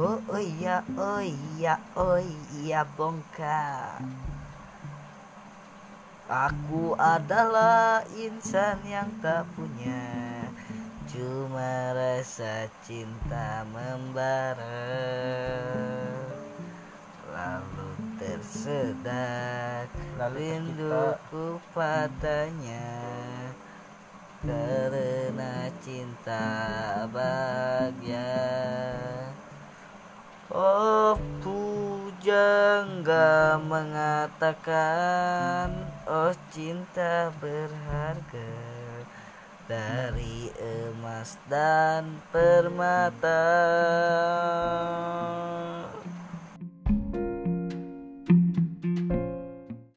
Oh, oh iya, oh iya, oh iya bongkar. Aku adalah insan yang tak punya. Cuma rasa cinta membara. Lalu tersedak rinduku padanya. Karena cinta bahagia pujangga mengatakan Oh cinta berharga Dari emas dan permata